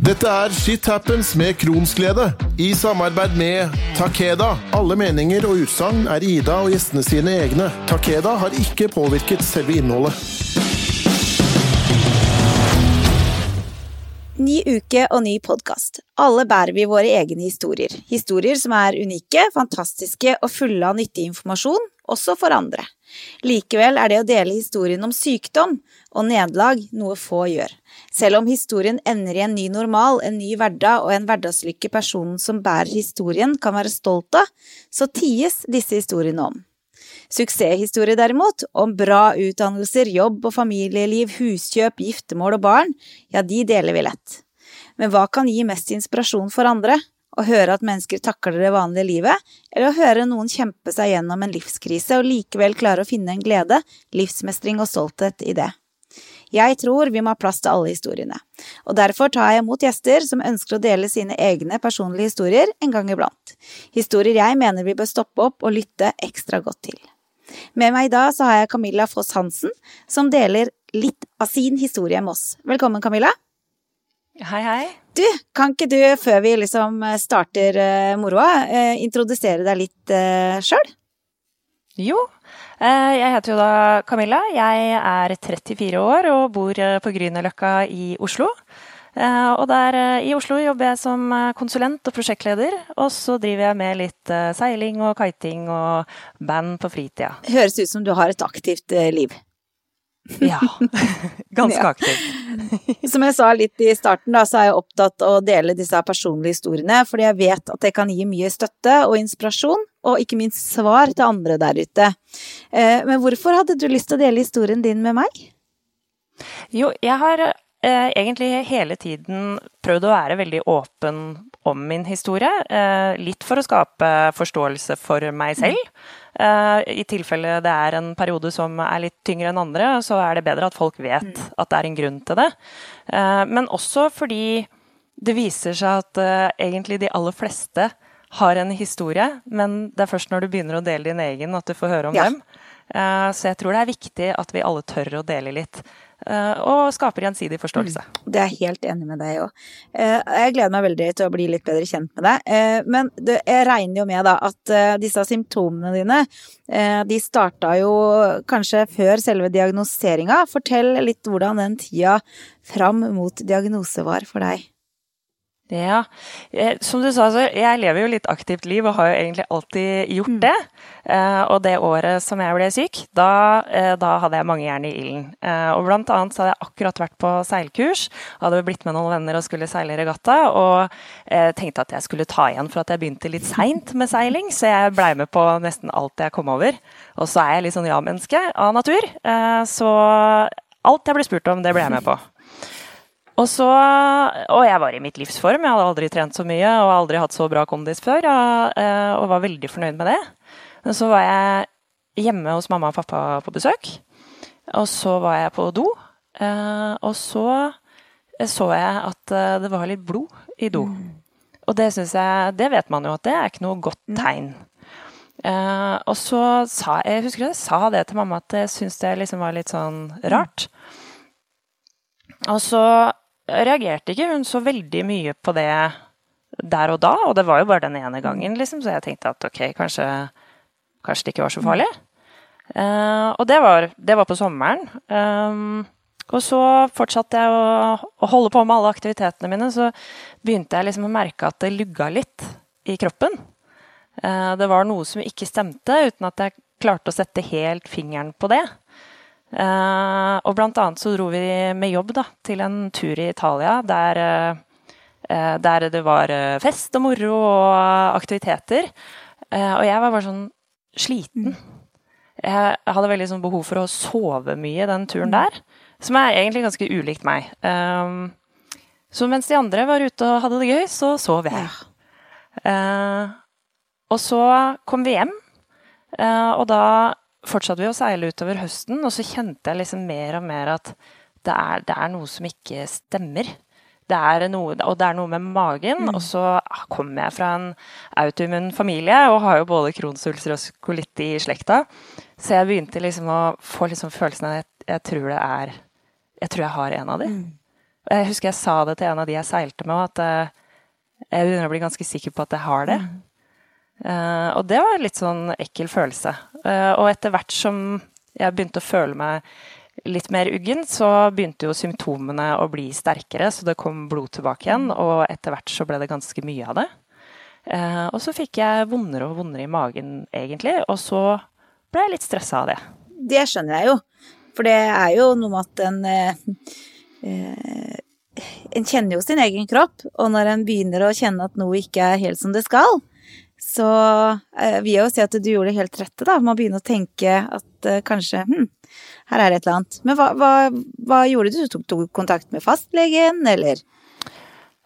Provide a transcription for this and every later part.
Dette er Shit Happens med Kronsglede, i samarbeid med Takeda. Alle meninger og utsagn er Ida og gjestene sine egne. Takeda har ikke påvirket selve innholdet. Ny uke og ny podkast. Alle bærer vi våre egne historier. Historier som er unike, fantastiske og fulle av nyttig informasjon, også for andre. Likevel er det å dele historien om sykdom og nederlag noe få gjør. Selv om historien ender i en ny normal, en ny hverdag og en hverdagslykke personen som bærer historien kan være stolt av, så ties disse historiene om. Suksesshistorie derimot, om bra utdannelser, jobb og familieliv, huskjøp, giftermål og barn, ja, de deler vi lett. Men hva kan gi mest inspirasjon for andre? Å høre at mennesker takler det vanlige livet, eller å høre noen kjempe seg gjennom en livskrise og likevel klare å finne en glede, livsmestring og stolthet i det. Jeg tror vi må ha plass til alle historiene, og derfor tar jeg imot gjester som ønsker å dele sine egne personlige historier en gang iblant. Historier jeg mener vi bør stoppe opp og lytte ekstra godt til. Med meg i dag så har jeg Camilla Foss Hansen, som deler litt av sin historie med oss. Velkommen, Camilla. Hei, hei. Du, kan ikke du, før vi liksom starter uh, moroa, uh, introdusere deg litt sjøl? Jo, jeg heter jo da Camilla. Jeg er 34 år og bor på Grünerløkka i Oslo. Og der i Oslo jobber jeg som konsulent og prosjektleder. Og så driver jeg med litt seiling og kiting og band på fritida. Høres ut som du har et aktivt liv. Ja. Ganske ja. aktivt. Som jeg sa litt i starten, da, så er jeg opptatt av å dele disse personlige historiene, fordi jeg vet at det kan gi mye støtte og inspirasjon, og ikke minst svar til andre der ute. Eh, men hvorfor hadde du lyst til å dele historien din med meg? Jo, jeg har eh, egentlig hele tiden prøvd å være veldig åpen om min historie. Eh, litt for å skape forståelse for meg selv. Eh, I tilfelle det er en periode som er litt tyngre enn andre, så er det bedre at folk vet mm. at det er en grunn til det. Eh, men også fordi det viser seg at eh, egentlig de aller fleste har en historie, men det er først når du begynner å dele din egen at du får høre om ja. dem. Så jeg tror det er viktig at vi alle tør å dele litt. Eh, og skaper gjensidig forståelse. Mm, det er jeg helt enig med deg òg. Eh, jeg gleder meg veldig til å bli litt bedre kjent med deg. Eh, men jeg regner jo med da at disse symptomene dine, de starta jo kanskje før selve diagnoseringa. Fortell litt hvordan den tida fram mot diagnose var for deg. Ja, eh, som du sa, så jeg lever jo litt aktivt liv og har jo egentlig alltid gjort mm. det. Eh, og det året som jeg ble syk, da, eh, da hadde jeg mange jern i ilden. Og blant annet så hadde jeg akkurat vært på seilkurs, hadde blitt med noen venner og skulle seile regatta, og tenkte at jeg skulle ta igjen for at jeg begynte litt seint med seiling, så jeg blei med på nesten alt jeg kom over. Og så er jeg litt sånn ja-menneske av natur, så alt jeg ble spurt om, det ble jeg med på. Og, så, og jeg var i mitt livsform. Jeg hadde aldri trent så mye og aldri hatt så bra kondis før. Og, og var veldig fornøyd med det. Men så var jeg hjemme hos mamma og pappa på besøk. Og så var jeg på do. Eh, og så så jeg at eh, det var litt blod i do. Mm. Og det syns jeg Det vet man jo at det er ikke noe godt tegn. og så sa jeg husker jeg sa det til mamma at jeg syntes det liksom var litt sånn rart. Og så reagerte ikke hun så veldig mye på det der og da, og det var jo bare den ene gangen, liksom, så jeg tenkte at ok, kanskje, kanskje det ikke var så farlig. Uh, og det var, det var, på sommeren. Um, og så fortsatte jeg å, å, holde på med alle aktivitetene mine. Så begynte jeg liksom å merke at det lugga litt i kroppen. Uh, det var noe som ikke stemte, uten at jeg klarte å sette helt fingeren på det. Uh, og blant annet så dro vi med jobb da, til en tur i Italia der, uh, der det var fest og moro og aktiviteter. Og jeg var bare sånn sliten. Jeg hadde veldig sånn behov for å sove mye den turen der, som er egentlig ganske ulikt meg. Så mens de andre var ute og hadde det gøy, så sov jeg. og så kom vi hjem, og da fortsatte vi å seile utover høsten, og så kjente jeg liksom mer og mer at det er, det er noe som ikke stemmer. Det er noe, og det er noe med magen. Mm. Og så kommer jeg fra en autoimmun familie og har jo både kronsulser og kolitt i slekta. Så jeg begynte liksom å få liksom følelsen av at jeg, jeg, tror det er Jeg tror jeg har en av de. Mm. Jeg husker jeg sa det til en av de jeg seilte med, at uh, jeg begynner å bli ganske sikker på at jeg har det. Uh, og det var en litt sånn ekkel følelse. Uh, og etter hvert som jeg begynte å føle meg litt mer uggen, så begynte jo symptomene å bli sterkere, så det kom blod tilbake igjen, og etter hvert så ble det ganske mye av det. Uh, og så fikk jeg vondere og vondere i magen, egentlig, og så ble jeg litt stressa av det. Det skjønner jeg jo, for det er jo noe med at en eh, En kjenner jo sin egen kropp, og når en begynner å kjenne at noe ikke er helt som det skal, så eh, vil jeg jo si at du gjorde det helt rette, da, med å begynne å tenke at eh, kanskje hm, her er det et eller annet. Men hva, hva, hva gjorde du? Tok du kontakt med fastlegen, eller?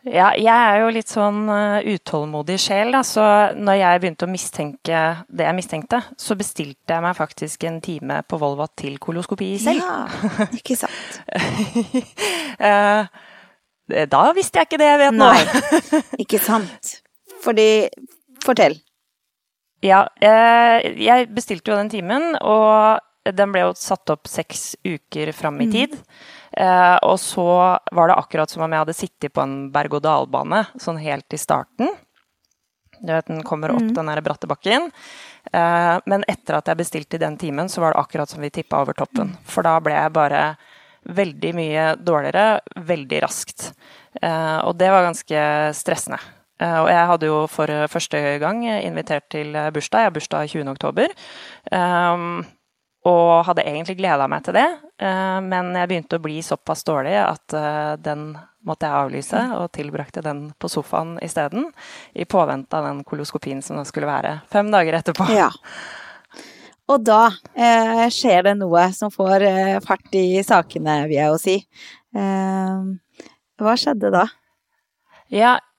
Ja, jeg er jo litt sånn uh, utålmodig sjel, da, så når jeg begynte å mistenke det jeg mistenkte, så bestilte jeg meg faktisk en time på Volva til koloskopi selv. Ja, ikke sant. uh, da visste jeg ikke det jeg vet nå. Nei, ikke sant. Fordi Fortell. Ja, uh, jeg bestilte jo den timen, og den ble jo satt opp seks uker fram i tid. Mm. Eh, og så var det akkurat som om jeg hadde sittet på en berg-og-dal-bane sånn helt i starten. Du Vet, den kommer opp mm. den der bratte bakken. Eh, men etter at jeg bestilte den timen, så var det akkurat som vi tippa over toppen. Mm. For da ble jeg bare veldig mye dårligere veldig raskt. Eh, og det var ganske stressende. Uh, og jeg hadde jo for første gang invitert til bursdag. Jeg har bursdag 20. oktober. Um, og hadde egentlig gleda meg til det, eh, men jeg begynte å bli såpass dårlig at eh, den måtte jeg avlyse, og tilbrakte den på sofaen isteden. I påvente av den koloskopien som det skulle være fem dager etterpå. Ja. Og da eh, skjer det noe som får eh, fart i sakene, vil jeg jo si. Eh, hva skjedde da? Ja, eh,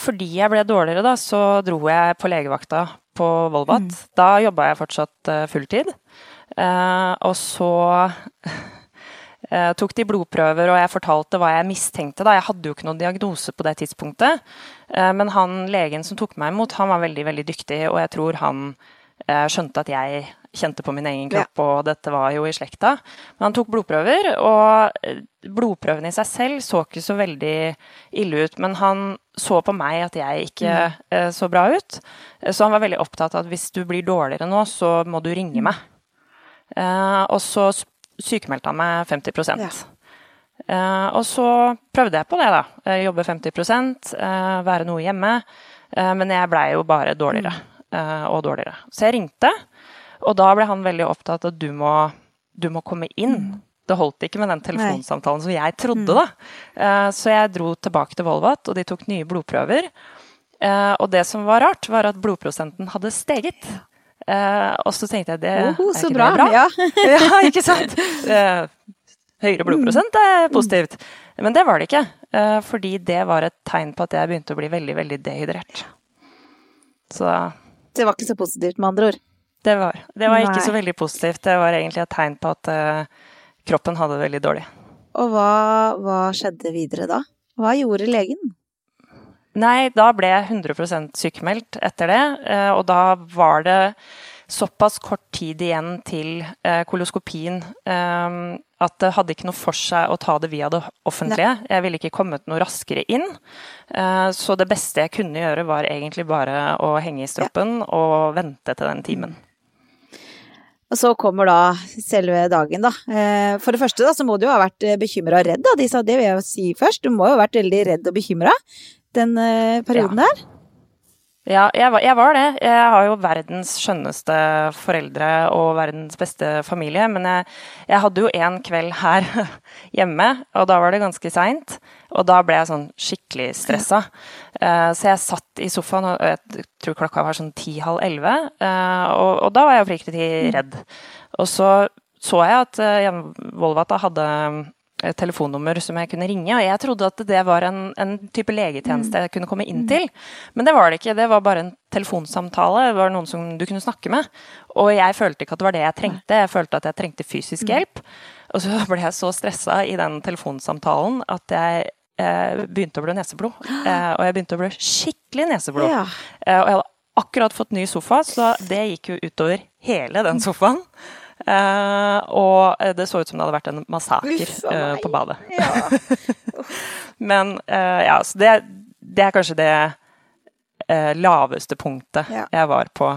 fordi jeg ble dårligere da, så dro jeg på legevakta på Volvat. Mm. Da jobba jeg fortsatt fulltid. Uh, og så tok de blodprøver, og jeg fortalte hva jeg mistenkte. Da. Jeg hadde jo ikke noen diagnose på det tidspunktet. Men han legen som tok meg imot, han var veldig, veldig dyktig, og jeg tror han skjønte at jeg kjente på min egen kropp, ja. og dette var jo i slekta. Men han tok blodprøver, og blodprøvene i seg selv så ikke så veldig ille ut. Men han så på meg at jeg ikke mm. så bra ut. Så han var veldig opptatt av at hvis du blir dårligere nå, så må du ringe meg. Uh, og så sykemeldte han meg 50 ja. uh, Og så prøvde jeg på det, da. Uh, jobbe 50 uh, være noe hjemme. men jeg blei jo bare dårligere og dårligere. Så jeg ringte, og da ble han veldig opptatt av at du må, du må komme inn. Mm. Det holdt ikke med den telefonsamtalen som jeg trodde, mm. da. så jeg dro tilbake til Volvat, og de tok nye blodprøver. og det som var rart, var at blodprosenten hadde steget. Og så tenkte jeg det oh, er ikke bra. bra? Ja. ja, ikke sant? Høyere blodprosent er mm. positivt. Men det var det ikke. Fordi det var et tegn på at jeg begynte å bli veldig, veldig dehydrert. Så Det var ikke så positivt, med andre ord? Det var, det var ikke så veldig positivt. Det var egentlig et tegn på at kroppen hadde det veldig dårlig. Og hva, hva skjedde videre da? Hva gjorde legen? Nei, da ble jeg 100% sykemeldt etter det. Eh, og da var det såpass kort tid igjen til eh, koloskopien eh, at det hadde ikke noe for seg å ta det via det offentlige. Nei. Jeg ville ikke kommet noe raskere inn. Så det beste jeg kunne gjøre, var egentlig bare å henge i stroppen ja. og vente til den timen. Og så kommer da selve dagen, da. For det første da, så må du jo ha vært bekymra og redd, da. Det vil jeg si først. Du må jo ha vært veldig redd og bekymra den perioden ja. der? Ja, jeg var, jeg var, det. Jeg har jo verdens skjønneste foreldre og verdens beste familie. Men jeg, jeg hadde jo en kveld her hjemme, og da var det ganske seint. Og da ble jeg sånn skikkelig stressa. Uh, så jeg satt i sofaen, og jeg tror klokka var sånn ti-halv elleve. Uh, og, og, da var jeg oppriktig redd. Og så så jeg at uh, Volvata hadde et telefonnummer som jeg kunne ringe. Og jeg trodde at det var en, en, type legetjeneste jeg kunne komme inn til. Men det var det ikke. Det var bare en telefonsamtale. Det var noen som du kunne snakke med. Og jeg følte ikke at det var det jeg trengte. Jeg følte at jeg trengte fysisk mm. hjelp. Og så ble jeg så stressa i den telefonsamtalen at jeg eh, begynte å blø neseblod. Eh, og jeg begynte å blø skikkelig neseblod. Ja. Eh, og jeg hadde akkurat fått ny sofa, så det gikk jo utover hele den sofaen. Uh, og det så ut som det hadde vært en massaker uh, på badet. Ja. Men ja, så det, det, er kanskje det laveste punktet ja. jeg var på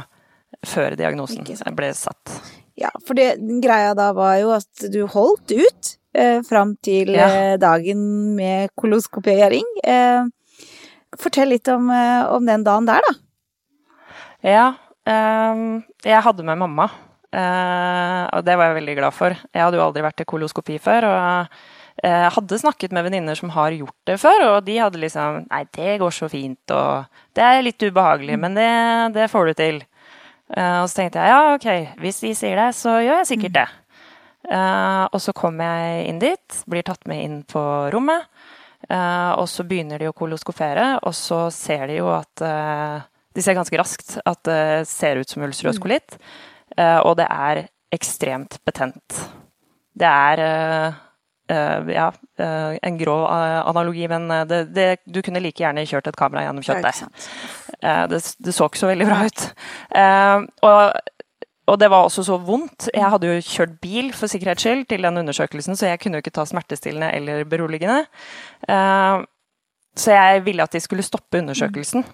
før diagnosen ble satt. Ja, for det, greia da var jo at du holdt ut eh, fram til ja. dagen med koloskopering. Eh, fortell litt om, om, den dagen der, da. Ja, Eh, jeg hadde med mamma. Uh, og det var jeg veldig glad for. Jeg hadde jo aldri vært til koloskopi før. og jeg uh, hadde snakket med venninner som har gjort det før, og de hadde liksom Nei, det går så fint, og det er litt ubehagelig, men det, det får du til. Uh, og så tenkte jeg ja, ok, hvis de sier det, så gjør jeg sikkert det. og så kommer jeg inn dit, blir tatt med inn på rommet, og så begynner de å koloskopere, og så ser de jo at De ser ganske raskt at det ser ut som ulcerøs kolitt. Eh, og det er ekstremt betent. Det er Uh, ja, uh, en grå analogi, men det, det, du kunne like gjerne kjørt et kamera gjennom kjøttet. Det, det, så ikke så veldig bra ut. Og, og, det var også så vondt. Jeg hadde jo kjørt bil for sikkerhets skyld til den undersøkelsen, så jeg kunne jo ikke ta smertestillende eller beroligende. Så jeg ville at de skulle stoppe undersøkelsen.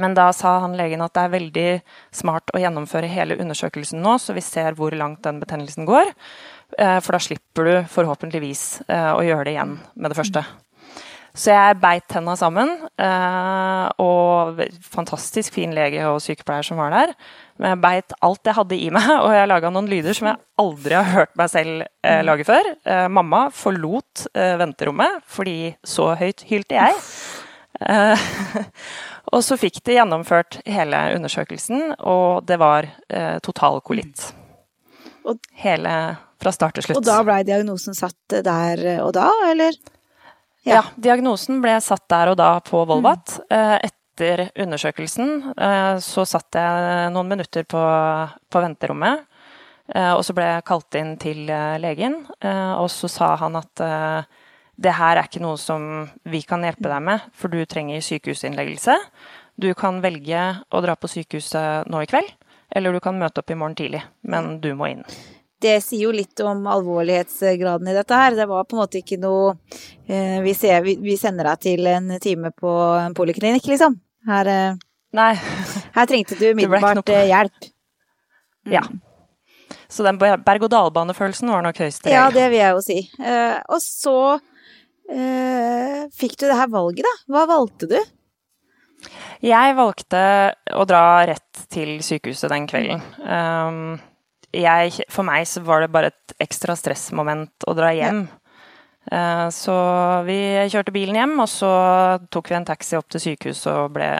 Men da sa han legen at det er veldig smart å gjennomføre hele undersøkelsen nå, så vi ser hvor langt den betennelsen går. Eh, for da slipper du forhåpentligvis eh, å gjøre det igjen med det første. Så jeg beit tenna sammen, eh, og fantastisk fin lege og sykepleier som var der. Men jeg beit alt jeg hadde i meg, og jeg laga noen lyder som jeg aldri har hørt meg selv lage før. Mamma forlot venterommet, fordi så høyt hylte jeg. Og så fikk de gjennomført hele undersøkelsen, og det var eh, total kolitt. Hele fra start til slutt. Og da blei diagnosen satt der og da, eller? Ja. ja. diagnosen ble satt der og da på Volvat. Mm. Eh, etter undersøkelsen eh, så satt jeg noen minutter på, på venterommet. Eh, og så ble jeg kalt inn til eh, legen, eh, og så sa han at det her er ikke noe som vi kan hjelpe deg med, for du trenger sykehusinnleggelse. Du kan velge å dra på sykehuset nå i kveld, eller du kan møte opp i morgen tidlig, men du må inn. Det sier jo litt om alvorlighetsgraden i dette her. Det var på en måte ikke noe eh, vi, ser, vi, sender deg til en time på en poliklinikk, liksom. Her, eh, her trengte du umiddelbart hjelp. Mm. Ja. Så den berg-og-dal-bane-følelsen var nok høyst reell. Ja, det vil jeg jo si. Eh, og så eh, fikk du det her valget, da. Hva valgte du? Jeg valgte å dra rett til sykehuset den kvelden. Um, jeg, for meg så var det bare et ekstra stressmoment å dra hjem. Uh, så vi kjørte bilen hjem, og så tok vi en taxi opp til sykehuset og ble,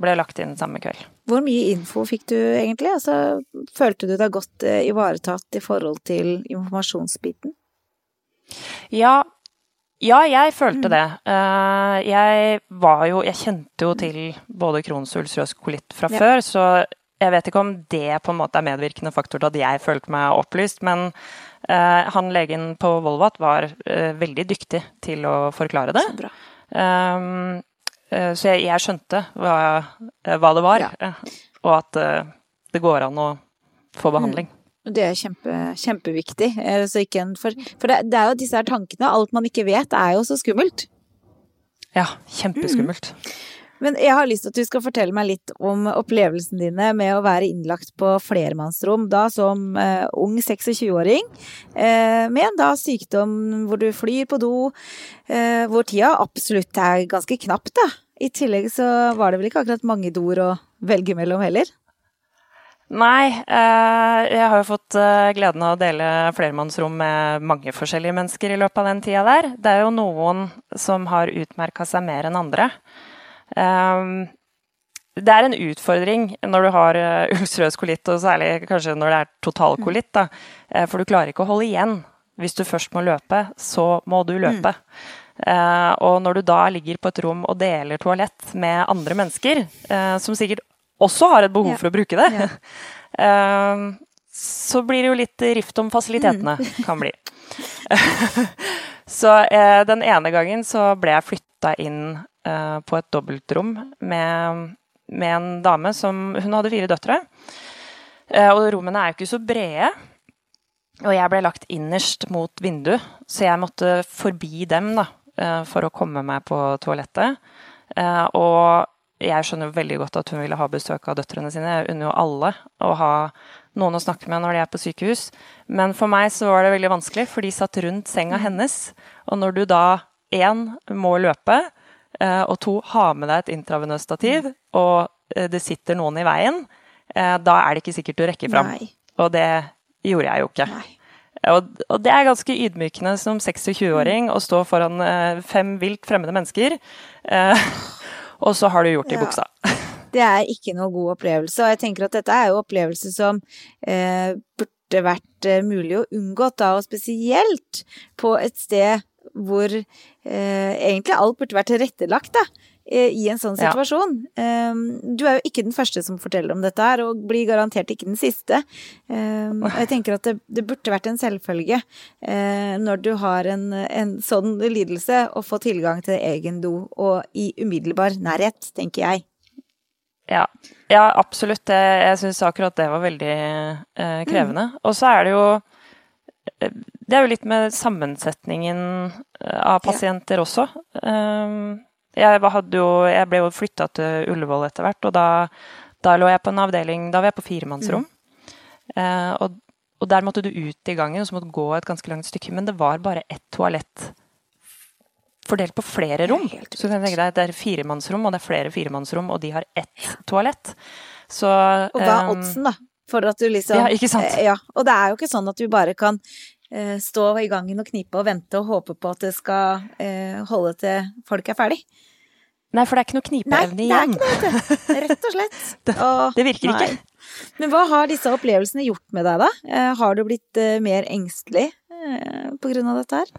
ble lagt inn samme kveld. Hvor mye info fikk du egentlig? Altså, følte du deg godt uh, ivaretatt i forhold til informasjonsbiten? Ja, ja, jeg følte mm. det. Uh, jeg var jo Jeg kjente jo til både Crohns ulcerøs kolitt fra ja. før, så jeg vet ikke om det på en måte er medvirkende faktor til at jeg følte meg opplyst, men uh, han legen på Volvat var uh, veldig dyktig til å forklare det. Så, um, så jeg, jeg, skjønte hva, hva det var, ja. og at det går an å få behandling. Mm. Det er kjempe, kjempeviktig. En, for, for det, det, er jo disse her tankene. Alt man ikke vet, er jo så skummelt. Ja, kjempeskummelt. Mm. Men jeg har lyst til at du skal fortelle meg litt om opplevelsene dine med å være innlagt på flermannsrom, da som uh, ung 26-åring, uh, eh, med en da sykdom hvor du flyr på do, uh, hvor tida absolutt er ganske knapp, da. I tillegg så var det vel ikke akkurat mange doer å velge mellom heller? Nei, eh, jeg har jo fått eh, gleden av å dele flermannsrom med mange forskjellige mennesker i løpet av den tida der. Det er jo noen som har utmerka seg mer enn andre. Ehm, det er en utfordring når du har eh, ulcerøs kolitt, og særlig kanskje når det er totalkolitt. Da. For du klarer ikke å holde igjen. Hvis du først må løpe, så må du løpe. Mm. Og når du da ligger på et rom og deler toalett med andre mennesker, som sikkert også har et behov ja. for å bruke det, ja. uh, så blir det jo litt rift om fasilitetene, mm. kan bli. så eh, den ene gangen så ble jeg flytta inn eh, på et dobbeltrom med, med, en dame som Hun hadde fire døtre. Eh, og rommene er jo ikke så brede. og jeg ble lagt innerst mot vinduet, så jeg måtte forbi dem da, eh, for å komme meg på toalettet. Eh, og jeg skjønner veldig godt at hun ville ha besøk av døtrene sine. Jeg unner jo alle å ha noen å snakke med når de er på sykehus. Men for meg så var det veldig vanskelig, for de satt rundt senga mm. hennes. Og når du da én må løpe, eh, og to har med deg et intravenøst stativ, og det sitter noen i veien, da er det ikke sikkert du rekker fram. Nei. Og det gjorde jeg jo ikke. Og, og, det er ganske ydmykende som 26-åring å stå foran eh, fem vilt fremmede mennesker, eh, og så har du gjort det i buksa. Det er ikke noe god opplevelse, og jeg tenker at dette er jo opplevelse som eh, burde vært eh, mulig å unngå, da, og spesielt på et sted hvor eh, egentlig alt burde vært tilrettelagt, da. Eh, i en sånn situasjon. Ja. Ehm, du er jo ikke den første som forteller om dette her, og blir garantert ikke den siste. Ehm, jeg tenker at det, det burde vært en selvfølge eh, når du har en, en, sånn lidelse, å få tilgang til egen do, og i umiddelbar nærhet, tenker jeg. Ja, ja absolutt. Jeg syns akkurat det var veldig eh, krevende. Mm. Og så er det jo det er jo litt med sammensetningen av pasienter ja. også. Um, jeg, jo, jeg ble jo flytta til Ullevål etter hvert, og da, da, lå jeg på en avdeling Da var jeg på firemannsrom. Mm. Eh, og, og, der måtte du ut i gangen, og så måtte du gå et ganske langt stykke. Men det var bare ett toalett fordelt på flere rom. Så kan du tenke deg, Det er firemannsrom, og det er flere firemannsrom, og de har ett toalett. Så, og hva er um, oddsen, da? For at du liksom Ja, ikke sant? Eh, ja, og det er jo ikke sånn at du bare kan eh, stå i gangen og knipe og vente og håpe på at det skal eh, holde til folk er ferdig. Nei, for det er ikke noe knipeevne igjen. Nei, det er ikke noe, rett og slett. det, det, virker nei. ikke. Men hva har disse opplevelsene gjort med deg, da? Eh, har du blitt eh, mer engstelig eh, på grunn av dette her?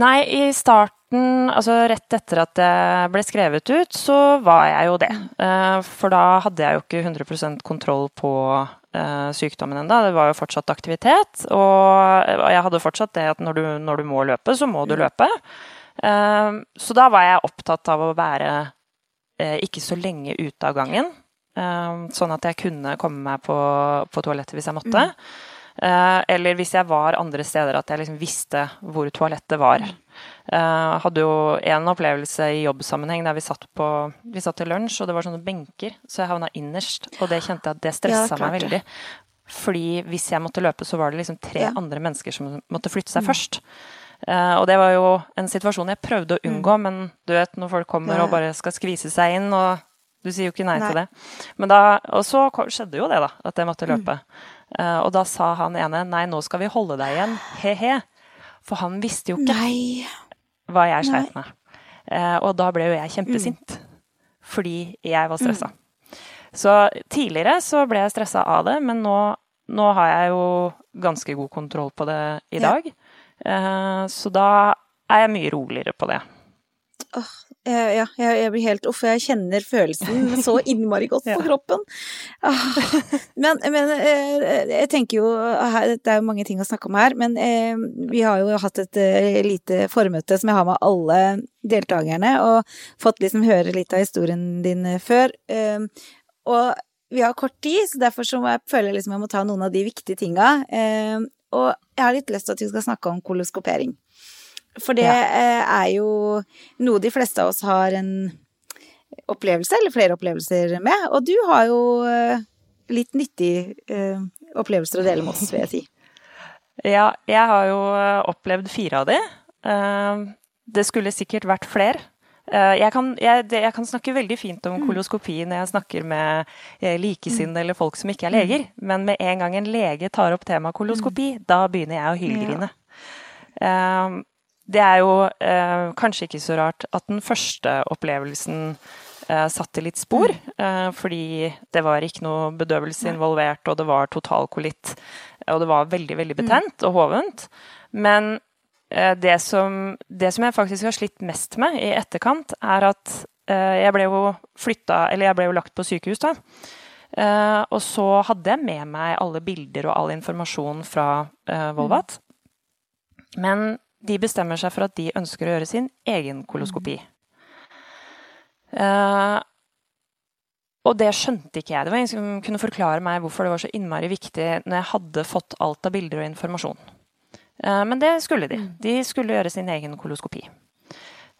Nei, i starten, altså rett etter at det ble skrevet ut, så var jeg jo det. For da hadde jeg jo ikke 100% kontroll på sykdommen ennå. Det var jo fortsatt aktivitet. Og jeg hadde fortsatt det at når du, når du må løpe, så må du løpe. Ehm, så da var jeg opptatt av å være eh, ikke så lenge ute av gangen. Ehm, sånn at jeg kunne komme meg på, på toalettet hvis jeg måtte. Mm. Eller hvis jeg var andre steder, at jeg liksom visste hvor toalettet var. Jeg hadde jo en opplevelse i jobbsammenheng der vi satt, på, vi satt til lunsj, og det var sånne benker, så jeg havna innerst. Og det kjente jeg at det stressa ja, meg veldig. Fordi hvis jeg måtte løpe, så var det liksom tre ja. andre mennesker som måtte flytte seg mm. først. Uh, og det var jo en situasjon jeg prøvde å unngå, mm. men du vet når folk kommer og bare skal skvise seg inn, og du sier jo ikke nei, nei. til det. Men da, og så skjedde jo det, da, at jeg måtte mm. løpe. Mm. Og da sa han ene nei, nå skal vi holde deg igjen, he-he. For han visste jo ikke nei. hva jeg sleit med. Uh, og da ble jo jeg kjempesint. Mm. Fordi jeg var stressa. Mm. Så tidligere så ble jeg stressa av det, men nå, nå, har jeg jo ganske god kontroll på det i dag. Ja. Eh, så da er jeg mye roligere på det. Oh, ja, jeg, blir helt uff, jeg kjenner følelsen så innmari godt på kroppen. Ah, men, men, eh, jeg tenker jo Det er jo mange ting å snakke om her, men eh, vi har jo hatt et lite formøte som jeg har med alle deltakerne, og fått liksom høre litt av historien din før. Og vi har kort tid, så derfor så jeg føle liksom jeg må ta noen av de viktige tinga. Og jeg har litt lyst til at vi skal snakke om koloskopering. For det ja. Eh, er jo noe de fleste av oss har en opplevelse, eller flere opplevelser med. Og du har jo eh, litt nyttige eh, opplevelser å dele med oss, vil jeg si. Ja, jeg har jo opplevd fire av de. Det skulle sikkert vært flere. Jeg kan, jeg, jeg kan, snakke veldig fint om mm. koloskopi når jeg snakker med likesinnede eller folk som ikke er leger, mm. men med en gang en lege tar opp temaet koloskopi, mm. da begynner jeg å hylgrine. Ja. Det er jo eh, kanskje ikke så rart at den første opplevelsen eh, satte litt spor, eh, fordi det var ikke noe bedøvelse involvert, og det var totalkolitt, og det var veldig, veldig betent og hovent. Men Eh, det som, det som, jeg faktisk har slitt mest med i etterkant, er at eh, jeg ble jo flytta Eller jeg ble jo lagt på sykehus, da. Eh, og så hadde jeg med meg alle bilder og all informasjon fra Volvat. Men de bestemmer seg for at de ønsker å gjøre sin egen koloskopi. og det skjønte ikke jeg. Det var ingen som kunne forklare meg hvorfor det var så innmari viktig når jeg hadde fått alt av bilder og informasjon. Eh, men det skulle de. Mm. De skulle gjøre sin egen koloskopi.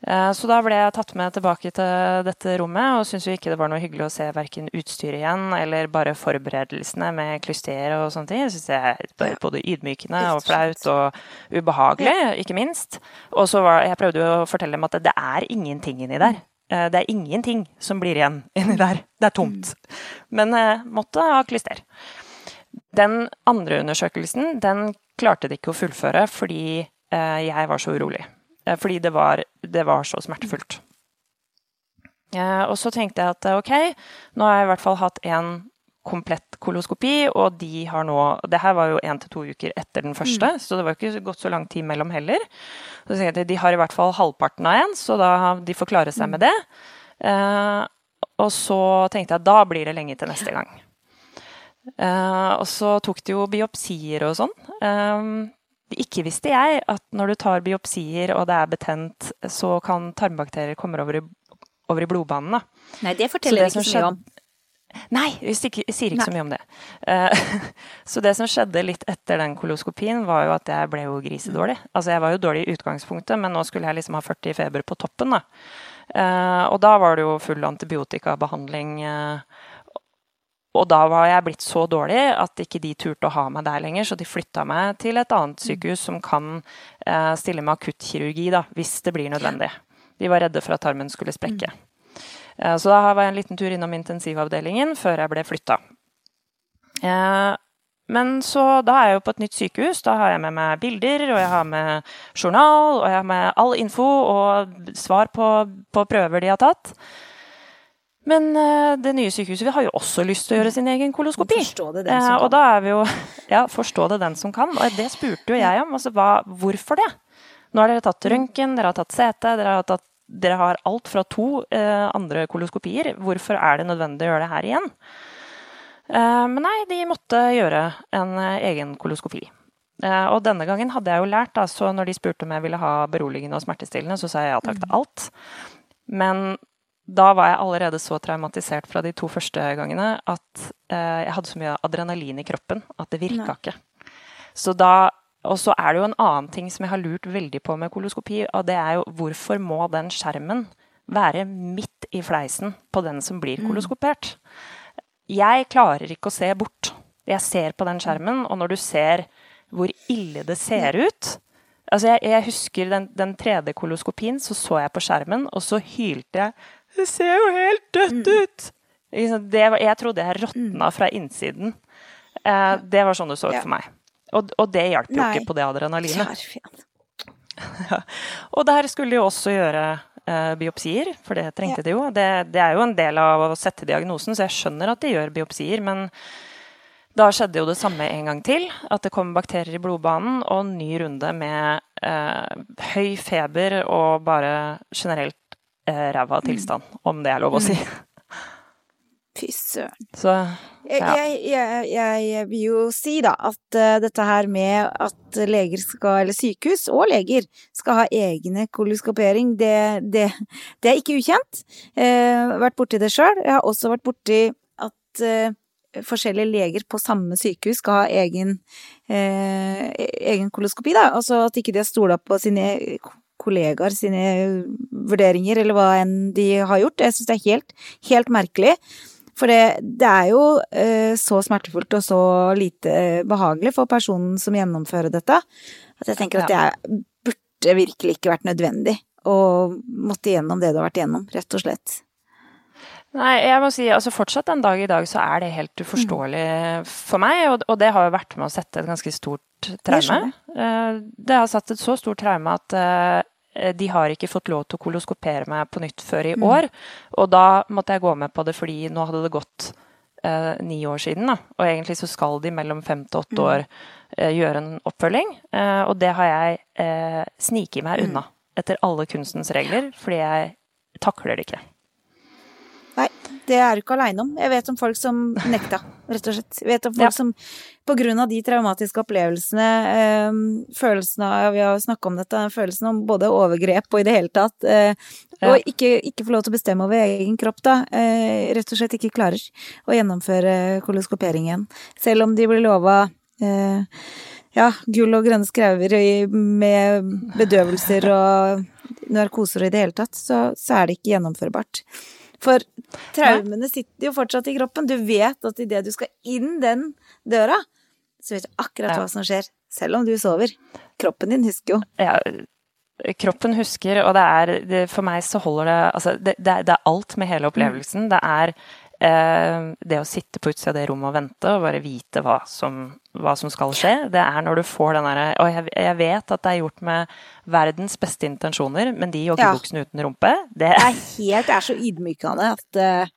Eh, så da ble jeg tatt med tilbake til dette rommet, og syntes jo ikke det var noe hyggelig å se verken utstyret igjen, eller bare forberedelsene med klyster og sånne ting. Jeg syns det er både ydmykende og flaut og ubehagelig, ikke minst. Og så var, jeg prøvde jo å fortelle dem at det er ingenting inni der. Eh, det er ingenting som blir igjen inni der. Det er tomt. Men eh, måtte ha klyster. Den andre undersøkelsen den klarte de ikke å fullføre fordi eh, jeg var så urolig. Fordi det var, det var så smertefullt. Og så tenkte jeg at ok, nå har jeg i hvert fall hatt en komplett koloskopi, og de har nå Det her var jo én til to uker etter den første, mm. så det var ikke gått så lang tid mellom heller. Så tenkte jeg at De har i hvert fall halvparten av en, så da de får klare seg med det. Eh, og så tenkte jeg at da blir det lenge til neste gang. Uh, og så tok de jo biopsier og sånn. Um, ikke visste jeg at når du tar biopsier og det er betent, så kan tarmbakterier komme over i, over i blodbanen. Nei, det forteller det ikke så mye om. Nei, vi sier ikke Nei. så mye om det. Uh, så det som skjedde litt etter den koloskopien, var jo at jeg ble jo grisedårlig. Altså jeg var jo dårlig i utgangspunktet, men nå skulle jeg liksom ha 40 feber på toppen, da. Uh, og da var det jo full antibiotikabehandling. Uh, og da var jeg blitt så dårlig at ikke de turte å ha meg der lenger, så de flytta meg til et annet sykehus som kan stille med akuttkirurgi da, hvis det blir nødvendig. De var redde for at tarmen skulle sprekke. Mm. Eh, så da var jeg en liten tur innom intensivavdelingen før jeg ble flytta. Eh, men så da er jeg jo på et nytt sykehus. Da har jeg med meg bilder, og jeg har med journal, og jeg har med all info og svar på, på prøver de har tatt. Men uh, det nye sykehuset vi har jo også lyst til å gjøre sin egen koloskopi. Forstå det den som kan. og da er vi jo Ja, forstå det den som kan. Og det spurte jo jeg om. Altså, hva, hvorfor det? Nå har dere tatt røntgen, dere har tatt CT, dere har tatt dere har alt fra to eh, andre koloskopier. Hvorfor er det nødvendig å gjøre det her igjen? Eh, men nei, de måtte gjøre en eh, egen koloskopi. Eh, og denne gangen hadde jeg jo lært, da, så når de spurte om jeg ville ha beroligende og smertestillende, så sa jeg ja takk til alt. Men da var jeg allerede så traumatisert fra de to første gangene at eh, jeg hadde så mye adrenalin i kroppen at det virka ikke. Så da og så er det jo en annen ting som jeg har lurt veldig på med koloskopi, og det er jo hvorfor må den skjermen være midt i fleisen på den som blir mm. koloskopert? Jeg klarer ikke å se bort. Jeg ser på den skjermen, og når du ser hvor ille det ser ut Altså, jeg, jeg husker den, den 3D-koloskopien, så så jeg på skjermen, og så hylte jeg Det ser jo helt dødt mm. ut! Det, jeg trodde jeg råtna mm. fra innsiden. Eh, det var sånn det så ut for meg. Og, og det hjalp jo ikke på det adrenalinet. ja. Og der skulle de også gjøre eh, biopsier, for det trengte ja. de jo. Det, det, er jo en del av å sette diagnosen, så jeg skjønner at de gjør biopsier. Men da skjedde jo det samme en gang til. At det kom bakterier i blodbanen, og en ny runde med eh, høy feber og bare generelt ræva tilstand, mm. om det er lov å si. Mm. Fy søren. Så ja. jeg, jeg, jeg, vil jo si da at uh, dette her med at leger skal, eller sykehus og leger skal ha egne koloskopering, det, det, det er ikke ukjent. Uh, vært borti det sjøl. Jeg har også vært borti at forskjellige leger på samme sykehus skal ha egen, egen koloskopi, da. Altså at ikke de har stola på sine kollegaer sine vurderinger, eller hva enn de har gjort. Jeg syns det er helt, helt merkelig. For det, det er jo eh, så smertefullt og så lite behagelig for personen som gjennomfører dette, at jeg tenker at det er, burde virkelig ikke vært nødvendig å måtte gjennom det du har vært gjennom, rett og slett. Nei, jeg må si altså fortsatt en dag i dag så er det helt uforståelig mm. for meg, og, og, det har jo vært med å sette et ganske stort traume. Det, eh, har satt et så stort traume at Eh, de har ikke fått lov til å koloskopere meg på nytt før i mm. år. Og da måtte jeg gå med på det fordi nå hadde det gått eh, ni år siden. Da. Og egentlig så skal de mellom fem til åtte mm. år eh, gjøre en oppfølging. Eh, og det har jeg eh, sniket meg mm. unna etter alle kunstens regler, fordi jeg takler det ikke. Nei. Det er du ikke aleine om. Jeg vet om folk som nekta, rett og slett. Jeg vet om folk ja. som på grunn av de traumatiske opplevelsene, øh, følelsen av Vi har snakka om dette, følelsen om både overgrep og i det hele tatt Øh, ja. Og ikke, ikke få lov til å bestemme over egen kropp, da. Øh, rett og slett ikke klarer å gjennomføre koloskopering igjen. Selv om de blir lova eh, ja, gull og grønne skrauer med bedøvelser og narkoser og i det hele tatt, så, så er det ikke gjennomførbart. For traumene sitter jo fortsatt i kroppen. Du vet at idet du skal inn den døra, så vet du akkurat hva som skjer. Selv om du sover. Kroppen din husker jo. Ja, kroppen husker, og det er det, For meg så holder det Altså, det, det, det, er alt med hele opplevelsen. Det er det å sitte på utsida av det rommet og vente og bare vite hva som, hva som skal skje, det er når du får den derre Og jeg, jeg, vet at det er gjort med verdens beste intensjoner, men de joggebuksene ja. uten rumpe Det er helt Det er så ydmykende at uh...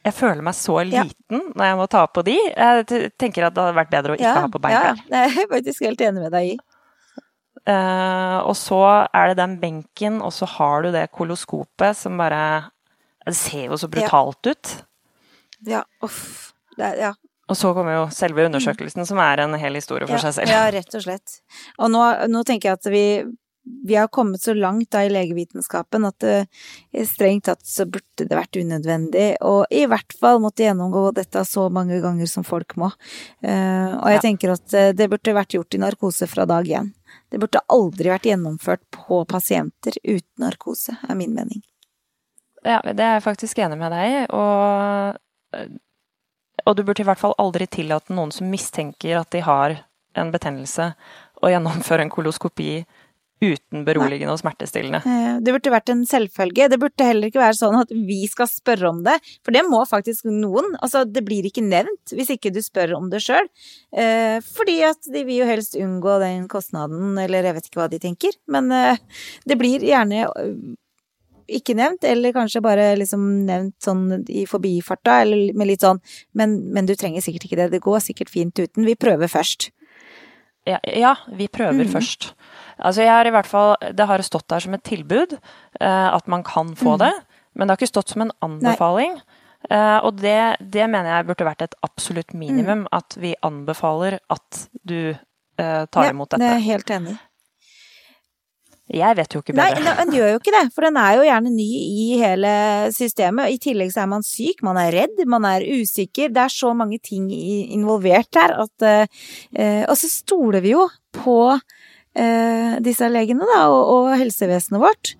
Jeg føler meg så liten ja. når jeg må ta på de. Jeg tenker at det hadde vært bedre å ikke ja, ha på beinklær. Ja, jeg er faktisk helt enig med deg i. Uh, og så er det den benken, og så har du det koloskopet som bare Det ser jo så brutalt ja. ut. Ja, uff. Det, ja. Og så kommer jo selve undersøkelsen, som er en hel historie for ja, seg selv. Ja, rett og slett. Og nå, nå tenker jeg at vi, vi har kommet så langt da i legevitenskapen at det, strengt tatt så burde det vært unødvendig, og i hvert fall måtte gjennomgå dette så mange ganger som folk må. Uh, og jeg ja. tenker at eh, det burde vært gjort i narkose fra dag én. Det burde aldri vært gjennomført på pasienter uten narkose, er min mening. Ja, det er jeg faktisk enig med deg i, og og du burde i hvert fall aldri tillate noen som mistenker at de har en betennelse, å gjennomføre en koloskopi uten beroligende og smertestillende. Eh, det burde vært en selvfølge. Det burde heller ikke være sånn at vi skal spørre om det, for det må faktisk noen. Altså, det blir ikke nevnt hvis ikke du spør om det sjøl. Eh, fordi at de vil jo helst unngå den kostnaden, eller jeg vet ikke hva de tenker. Men eh, det blir gjerne ikke nevnt, eller kanskje bare liksom nevnt sånn i forbifarta, eller med litt sånn men, men, du trenger sikkert ikke det, det går sikkert fint uten, vi prøver først. Ja, ja vi prøver mm. først. Altså jeg har i hvert fall Det har stått der som et tilbud eh, at man kan få mm. det, men det har ikke stått som en anbefaling. Eh, og det, det, mener jeg burde vært et absolutt minimum, mm. at vi anbefaler at du eh, tar ja, imot dette. Det er jeg helt enig. Jeg vet jo ikke bedre. Nei, den gjør jo ikke det, for den er jo gjerne ny i hele systemet. I tillegg så er man syk, man er redd, man er usikker. Det er så mange ting involvert her at eh, Og så stoler vi jo på eh, disse legene, da, og, og, helsevesenet vårt.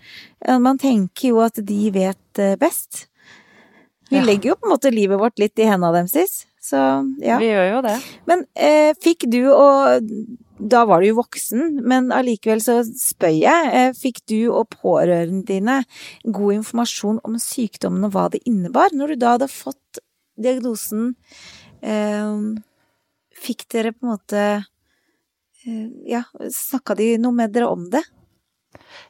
Man tenker jo at de vet best. Vi ja. legger jo på en måte livet vårt litt i hendene deres. Så ja. Vi gjør jo det. Men eh, fikk du og Da var du jo voksen, men allikevel så spør jeg. Eh, fikk du og pårørende dine god informasjon om sykdommen og hva det innebar? Når du da hadde fått diagnosen, eh, fikk dere på en måte eh, Ja, snakka de noe med dere om det?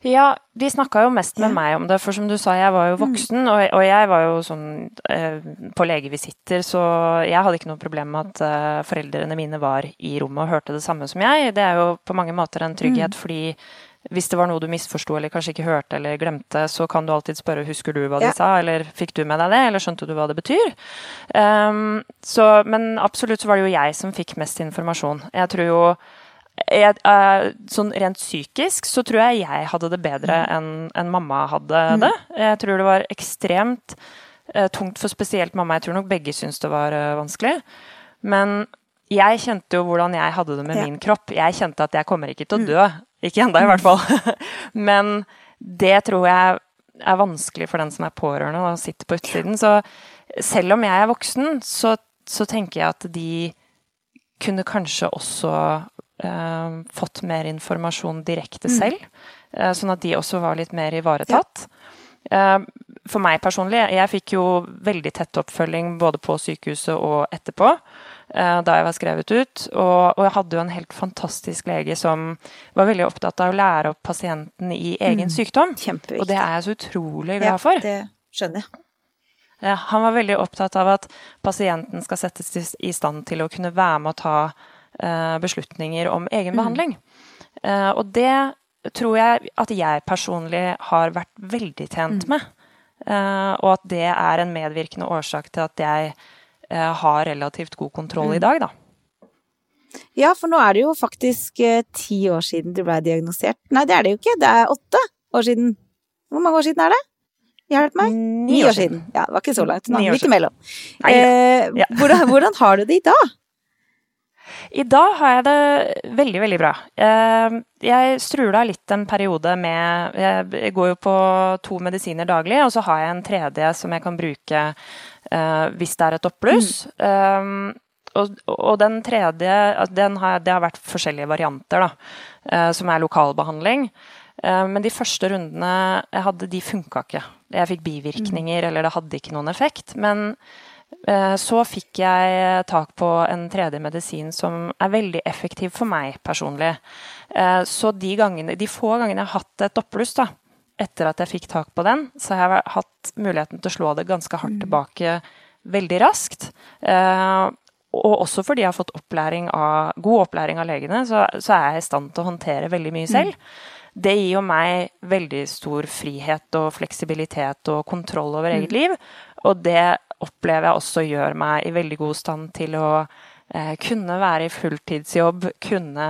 Ja, de snakka jo mest med ja. meg om det, for som du sa, jeg var jo mm. voksen, og, og jeg var jo sånn eh, på legevisitter, så jeg hadde ikke noe problem med at eh, foreldrene mine var i rommet og hørte det samme som jeg. Det er jo på mange måter en trygghet, mm. fordi hvis det var noe du misforsto eller kanskje ikke hørte eller glemte, så kan du alltid spørre husker du hva de sa, eller fikk du med deg det, eller skjønte du hva det betyr? Um, så, men absolutt så var det jo jeg som fikk mest informasjon. Jeg tror jo jeg, uh, sånn rent psykisk så tror jeg jeg hadde det bedre mm. enn en mamma hadde mm. det. Jeg tror det var ekstremt uh, tungt for spesielt mamma. Jeg tror nok begge syntes det var uh, vanskelig. Men jeg kjente jo hvordan jeg hadde det med ja. min kropp. Jeg kjente at jeg kommer ikke til å mm. dø. Ikke ennå, i hvert fall. Men det tror jeg er vanskelig for den som er pårørende og sitter på utsiden. Så selv om jeg er voksen, så, så tenker jeg at de kunne kanskje også uh, fått mer informasjon direkte mm. selv, uh, sånn at de også var litt mer ivaretatt. Ja. Uh, for meg personlig, jeg fikk jo veldig tett oppfølging både på sykehuset og etterpå. Da jeg var skrevet ut. Og, og, jeg hadde jo en helt fantastisk lege som var veldig opptatt av å lære opp pasienten i egen mm. sykdom. Og det er jeg så utrolig glad for. Ja, det skjønner jeg. Han var veldig opptatt av at pasienten skal settes i stand til å kunne være med å ta Eh, beslutninger om egen mm. behandling. Mm. Og det tror jeg at jeg personlig har vært veldig tjent mm. med. Uh, og at det er en medvirkende årsak til at jeg har relativt god kontroll mm. i dag, da. Ja, for nå er det jo faktisk ti år siden du ble diagnosert. Nei, det er det jo ikke. Det er åtte år siden. Hvor mange år siden er det? Hjelp meg. Ni år siden. Ja, det var ikke så langt. Nå, midt imellom. Ja. Hvordan, hvordan har du det i dag? I dag har jeg det veldig, veldig bra. Ehm, jeg strula litt en periode med Jeg går jo på to medisiner daglig, og så har jeg en tredje som jeg kan bruke eh, hvis det er et oppbluss. Mm. Ehm, og, og, den tredje den har, Det har vært forskjellige varianter, da, eh, som er lokalbehandling. Men de første rundene jeg hadde, de funka ikke. Jeg fikk bivirkninger, mm. eller det hadde ikke noen effekt. Men Eh, så fikk jeg tak på en tredje medisin som er veldig effektiv for meg personlig. Eh, så de, gangene, de få gangene jeg har hatt et oppbluss da, etter at jeg fikk tak på den, så har jeg hatt muligheten til å slå det ganske hardt mm. tilbake veldig raskt. Eh, og også fordi jeg har fått opplæring av, god opplæring av legene, så, så, er jeg i stand til å håndtere veldig mye selv. Mm. Det gir jo meg veldig stor frihet og fleksibilitet og kontroll over eget mm. liv. Og det opplever jeg også gjør meg i veldig god stand til å eh, kunne være i fulltidsjobb, kunne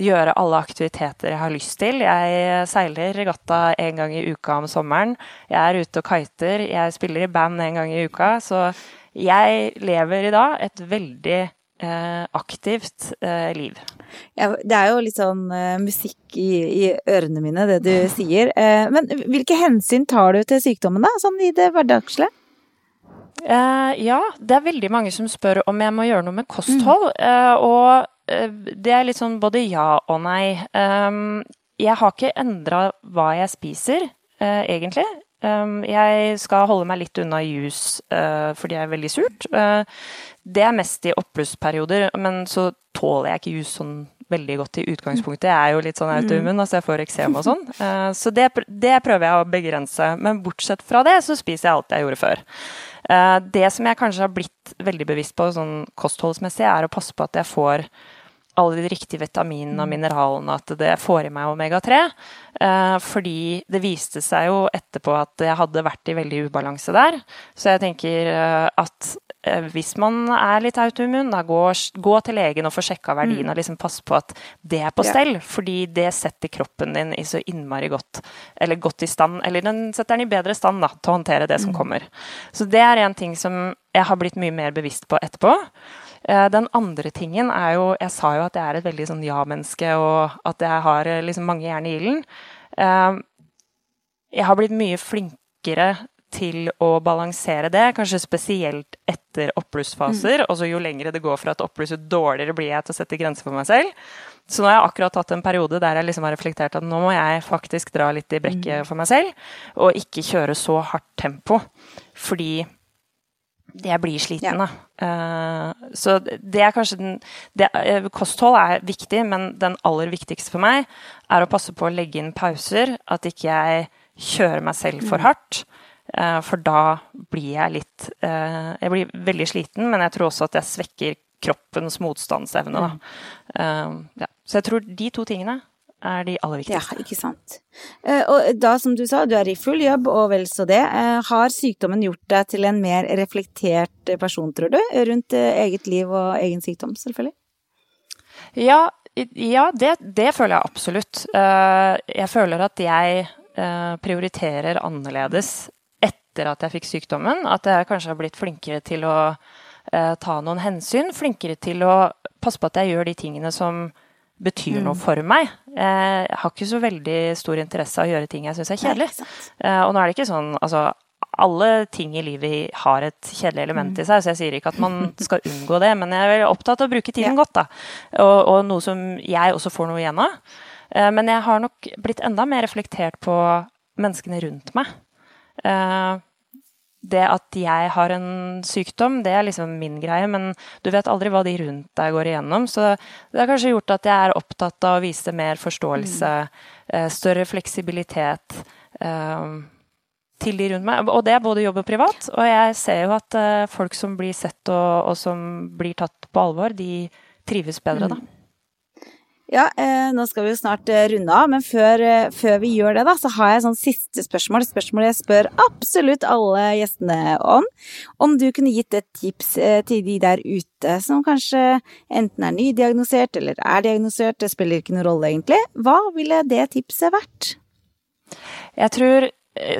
gjøre alle aktiviteter jeg har lyst til. Jeg seiler regatta en gang i uka om sommeren. Jeg er ute og kiter. Jeg spiller i band en gang i uka. Så jeg lever i dag et veldig eh, aktivt eh, liv. Ja, det er jo litt sånn uh, musikk i, i, ørene mine, det du sier. Uh, men hvilke hensyn tar du til sykdommen, da, sånn i det hverdagslige? Uh, ja, det er veldig mange som spør om jeg må gjøre noe med kosthold. Mm. Uh, og uh, det er litt sånn både ja og nei. Um, jeg har ikke endra hva jeg spiser, egentlig. Um, jeg skal holde meg litt unna juice fordi jeg er veldig surt. det er mest i oppblussperioder, men så tåler jeg ikke juice sånn veldig godt i utgangspunktet. Jeg er jo litt sånn autoimmun, mm. altså jeg får eksem og sånn. så det, det prøver jeg å begrense. Men bortsett fra det, så spiser jeg alt jeg gjorde før. Eh, det som jeg kanskje har blitt veldig bevisst på sånn kostholdsmessig, er å passe på at jeg får alle de riktige vitaminene og mm. mineralene, at det får i meg omega-3. Eh, fordi det viste seg jo etterpå at jeg hadde vært i veldig ubalanse der. Så jeg tenker eh, at Eh, hvis man er litt autoimmun, da gå, gå, til legen og få sjekka verdien mm. og liksom passe på at det er på stell. Ja. Fordi det setter kroppen din i så innmari godt, eller godt i stand, eller den setter den i bedre stand da, til å håndtere det som mm. kommer. Så det er en ting som jeg har blitt mye mer bevisst på etterpå. Eh, den andre tingen er jo Jeg sa jo at jeg er et veldig sånn ja-menneske, og at jeg har eh, liksom mange jern i ilden. Jeg har blitt mye flinkere til å balansere det, kanskje spesielt etter oppblussfaser. Mm. Og så jo lengre det går fra et oppbluss, jo dårligere blir jeg til å sette grenser for meg selv. Så nå har jeg akkurat tatt en periode der jeg liksom har reflektert at nå må jeg faktisk dra litt i brekket mm. for meg selv, og ikke kjøre så hardt tempo. Fordi jeg blir sliten, da. Uh, så det er kanskje den det, uh, Kosthold er viktig, men den aller viktigste for meg er å passe på å legge inn pauser. At ikke jeg kjører meg selv for mm. hardt. Uh, for da blir jeg litt uh, Jeg blir veldig sliten, men jeg tror også at jeg svekker kroppens motstandsevne. Da. Eh, ja. Så jeg tror de to tingene er de aller viktigste. Ja, ikke sant. Og da, som du sa, du er i full jobb og vel så det. Har sykdommen gjort deg til en mer reflektert person, tror du? Rundt eget liv og egen sykdom, selvfølgelig? Ja, ja det, det føler jeg absolutt. Jeg føler at jeg prioriterer annerledes etter at jeg fikk sykdommen. At jeg kanskje har blitt flinkere til å eh, ta noen hensyn. Flinkere til å passe på at jeg gjør de tingene som betyr mm. noe for meg. Jeg har ikke så veldig stor interesse av å gjøre ting jeg syns er kjedelig. Eh, og nå er det ikke sånn altså, alle ting i livet har et kjedelig element i seg, så jeg sier ikke at man skal unngå det, men jeg er opptatt av å bruke tiden ja. godt, da. Og, og, noe som jeg også får noe igjen av. Eh, men jeg har nok blitt enda mer reflektert på menneskene rundt meg. Eh, det at jeg har en sykdom, det er liksom min greie, men du vet aldri hva de rundt deg går igjennom. Så det har kanskje gjort at jeg er opptatt av å vise mer forståelse, mm. større fleksibilitet eh, til de rundt meg. Og det er både jobb og privat. Og jeg ser jo at folk som blir sett og, og som blir tatt på alvor, de trives bedre, da. Ja, eh, nå skal vi jo snart eh, runde av, men før, eh, før, vi gjør det, da, så har jeg sånn siste spørsmål. Spørsmålet jeg spør absolutt alle gjestene om. Om du kunne gitt et tips eh, til de der ute som kanskje enten er nydiagnosert eller er diagnosert, det spiller ikke noen rolle egentlig. Hva ville det tipset vært? Jeg tror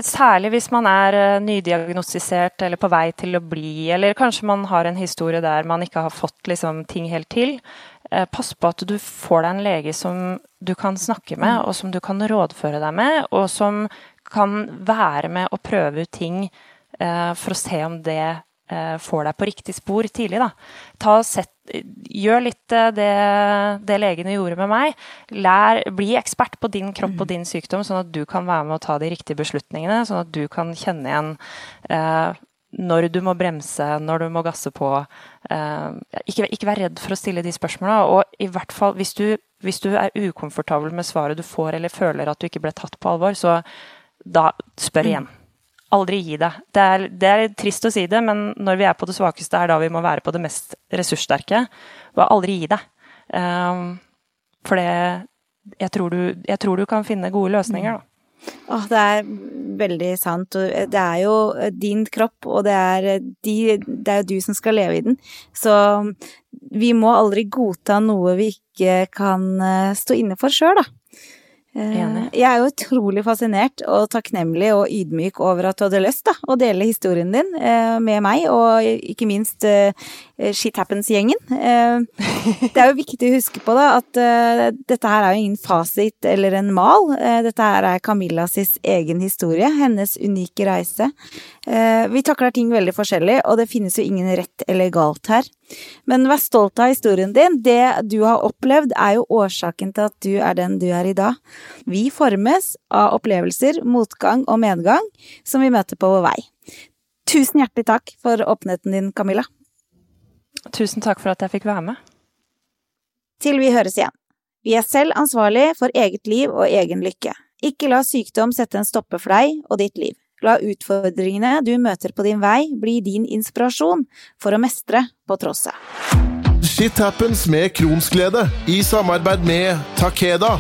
Særlig hvis man er eh, nydiagnostisert eller på vei til å bli, eller kanskje man har en historie der man ikke har fått liksom, ting helt til, Eh, pass på at du får deg en lege som du kan snakke med, og som du kan rådføre deg med, og som kan være med og prøve ut ting eh, for å se om det eh, får deg på riktig spor tidlig. Set, gjør litt det, det, legene gjorde med meg. Lær, bli ekspert på din kropp og din sykdom, sånn at du kan være med å ta de riktige beslutningene. Sånn at du kan kjenne igjen eh, når du må bremse, når du må gasse på. Eh, ikke, ikke, vær redd for å stille de spørsmåla. Og i hvert fall hvis du, hvis du, er ukomfortabel med svaret du får, eller føler at du ikke ble tatt på alvor, så da spør igjen. Aldri gi deg. Det er, det er trist å si det, men når vi er på det svakeste, er da vi må være på det mest ressurssterke. Og aldri gi deg. Um, for det jeg tror, du, jeg tror du kan finne gode løsninger, da. Åh, det er veldig sant. Og det er jo din kropp, og det er, de, det er jo du som skal leve i den. Så vi må aldri godta noe vi ikke kan eh, stå inne for sjøl, da. Eh, Enig. Jeg er jo utrolig fascinert og takknemlig og ydmyk over at du hadde lyst da, å dele historien din eh, med meg, og ikke minst Shit Happens-gjengen. Det er jo viktig å huske på da, at dette her er jo ingen fasit eller en mal. Dette her er Camillas egen historie, hennes unike reise. Vi takler ting veldig forskjellig, og det finnes jo ingen rett eller galt her. Men vær stolt av historien din. Det du har opplevd, er jo årsaken til at du er den du er i dag. Vi formes av opplevelser, motgang og medgang som vi møter på vår vei. Tusen hjertelig takk for åpenheten din, Camilla. Tusen takk for at jeg fikk være med. Til vi høres igjen. Vi er selv ansvarlig for eget liv og egen lykke. Ikke la sykdom sette en stopper for deg og ditt liv. La utfordringene du møter på din vei, bli din inspirasjon for å mestre på trosset. Shit happens med Kronsglede i samarbeid med Takeda.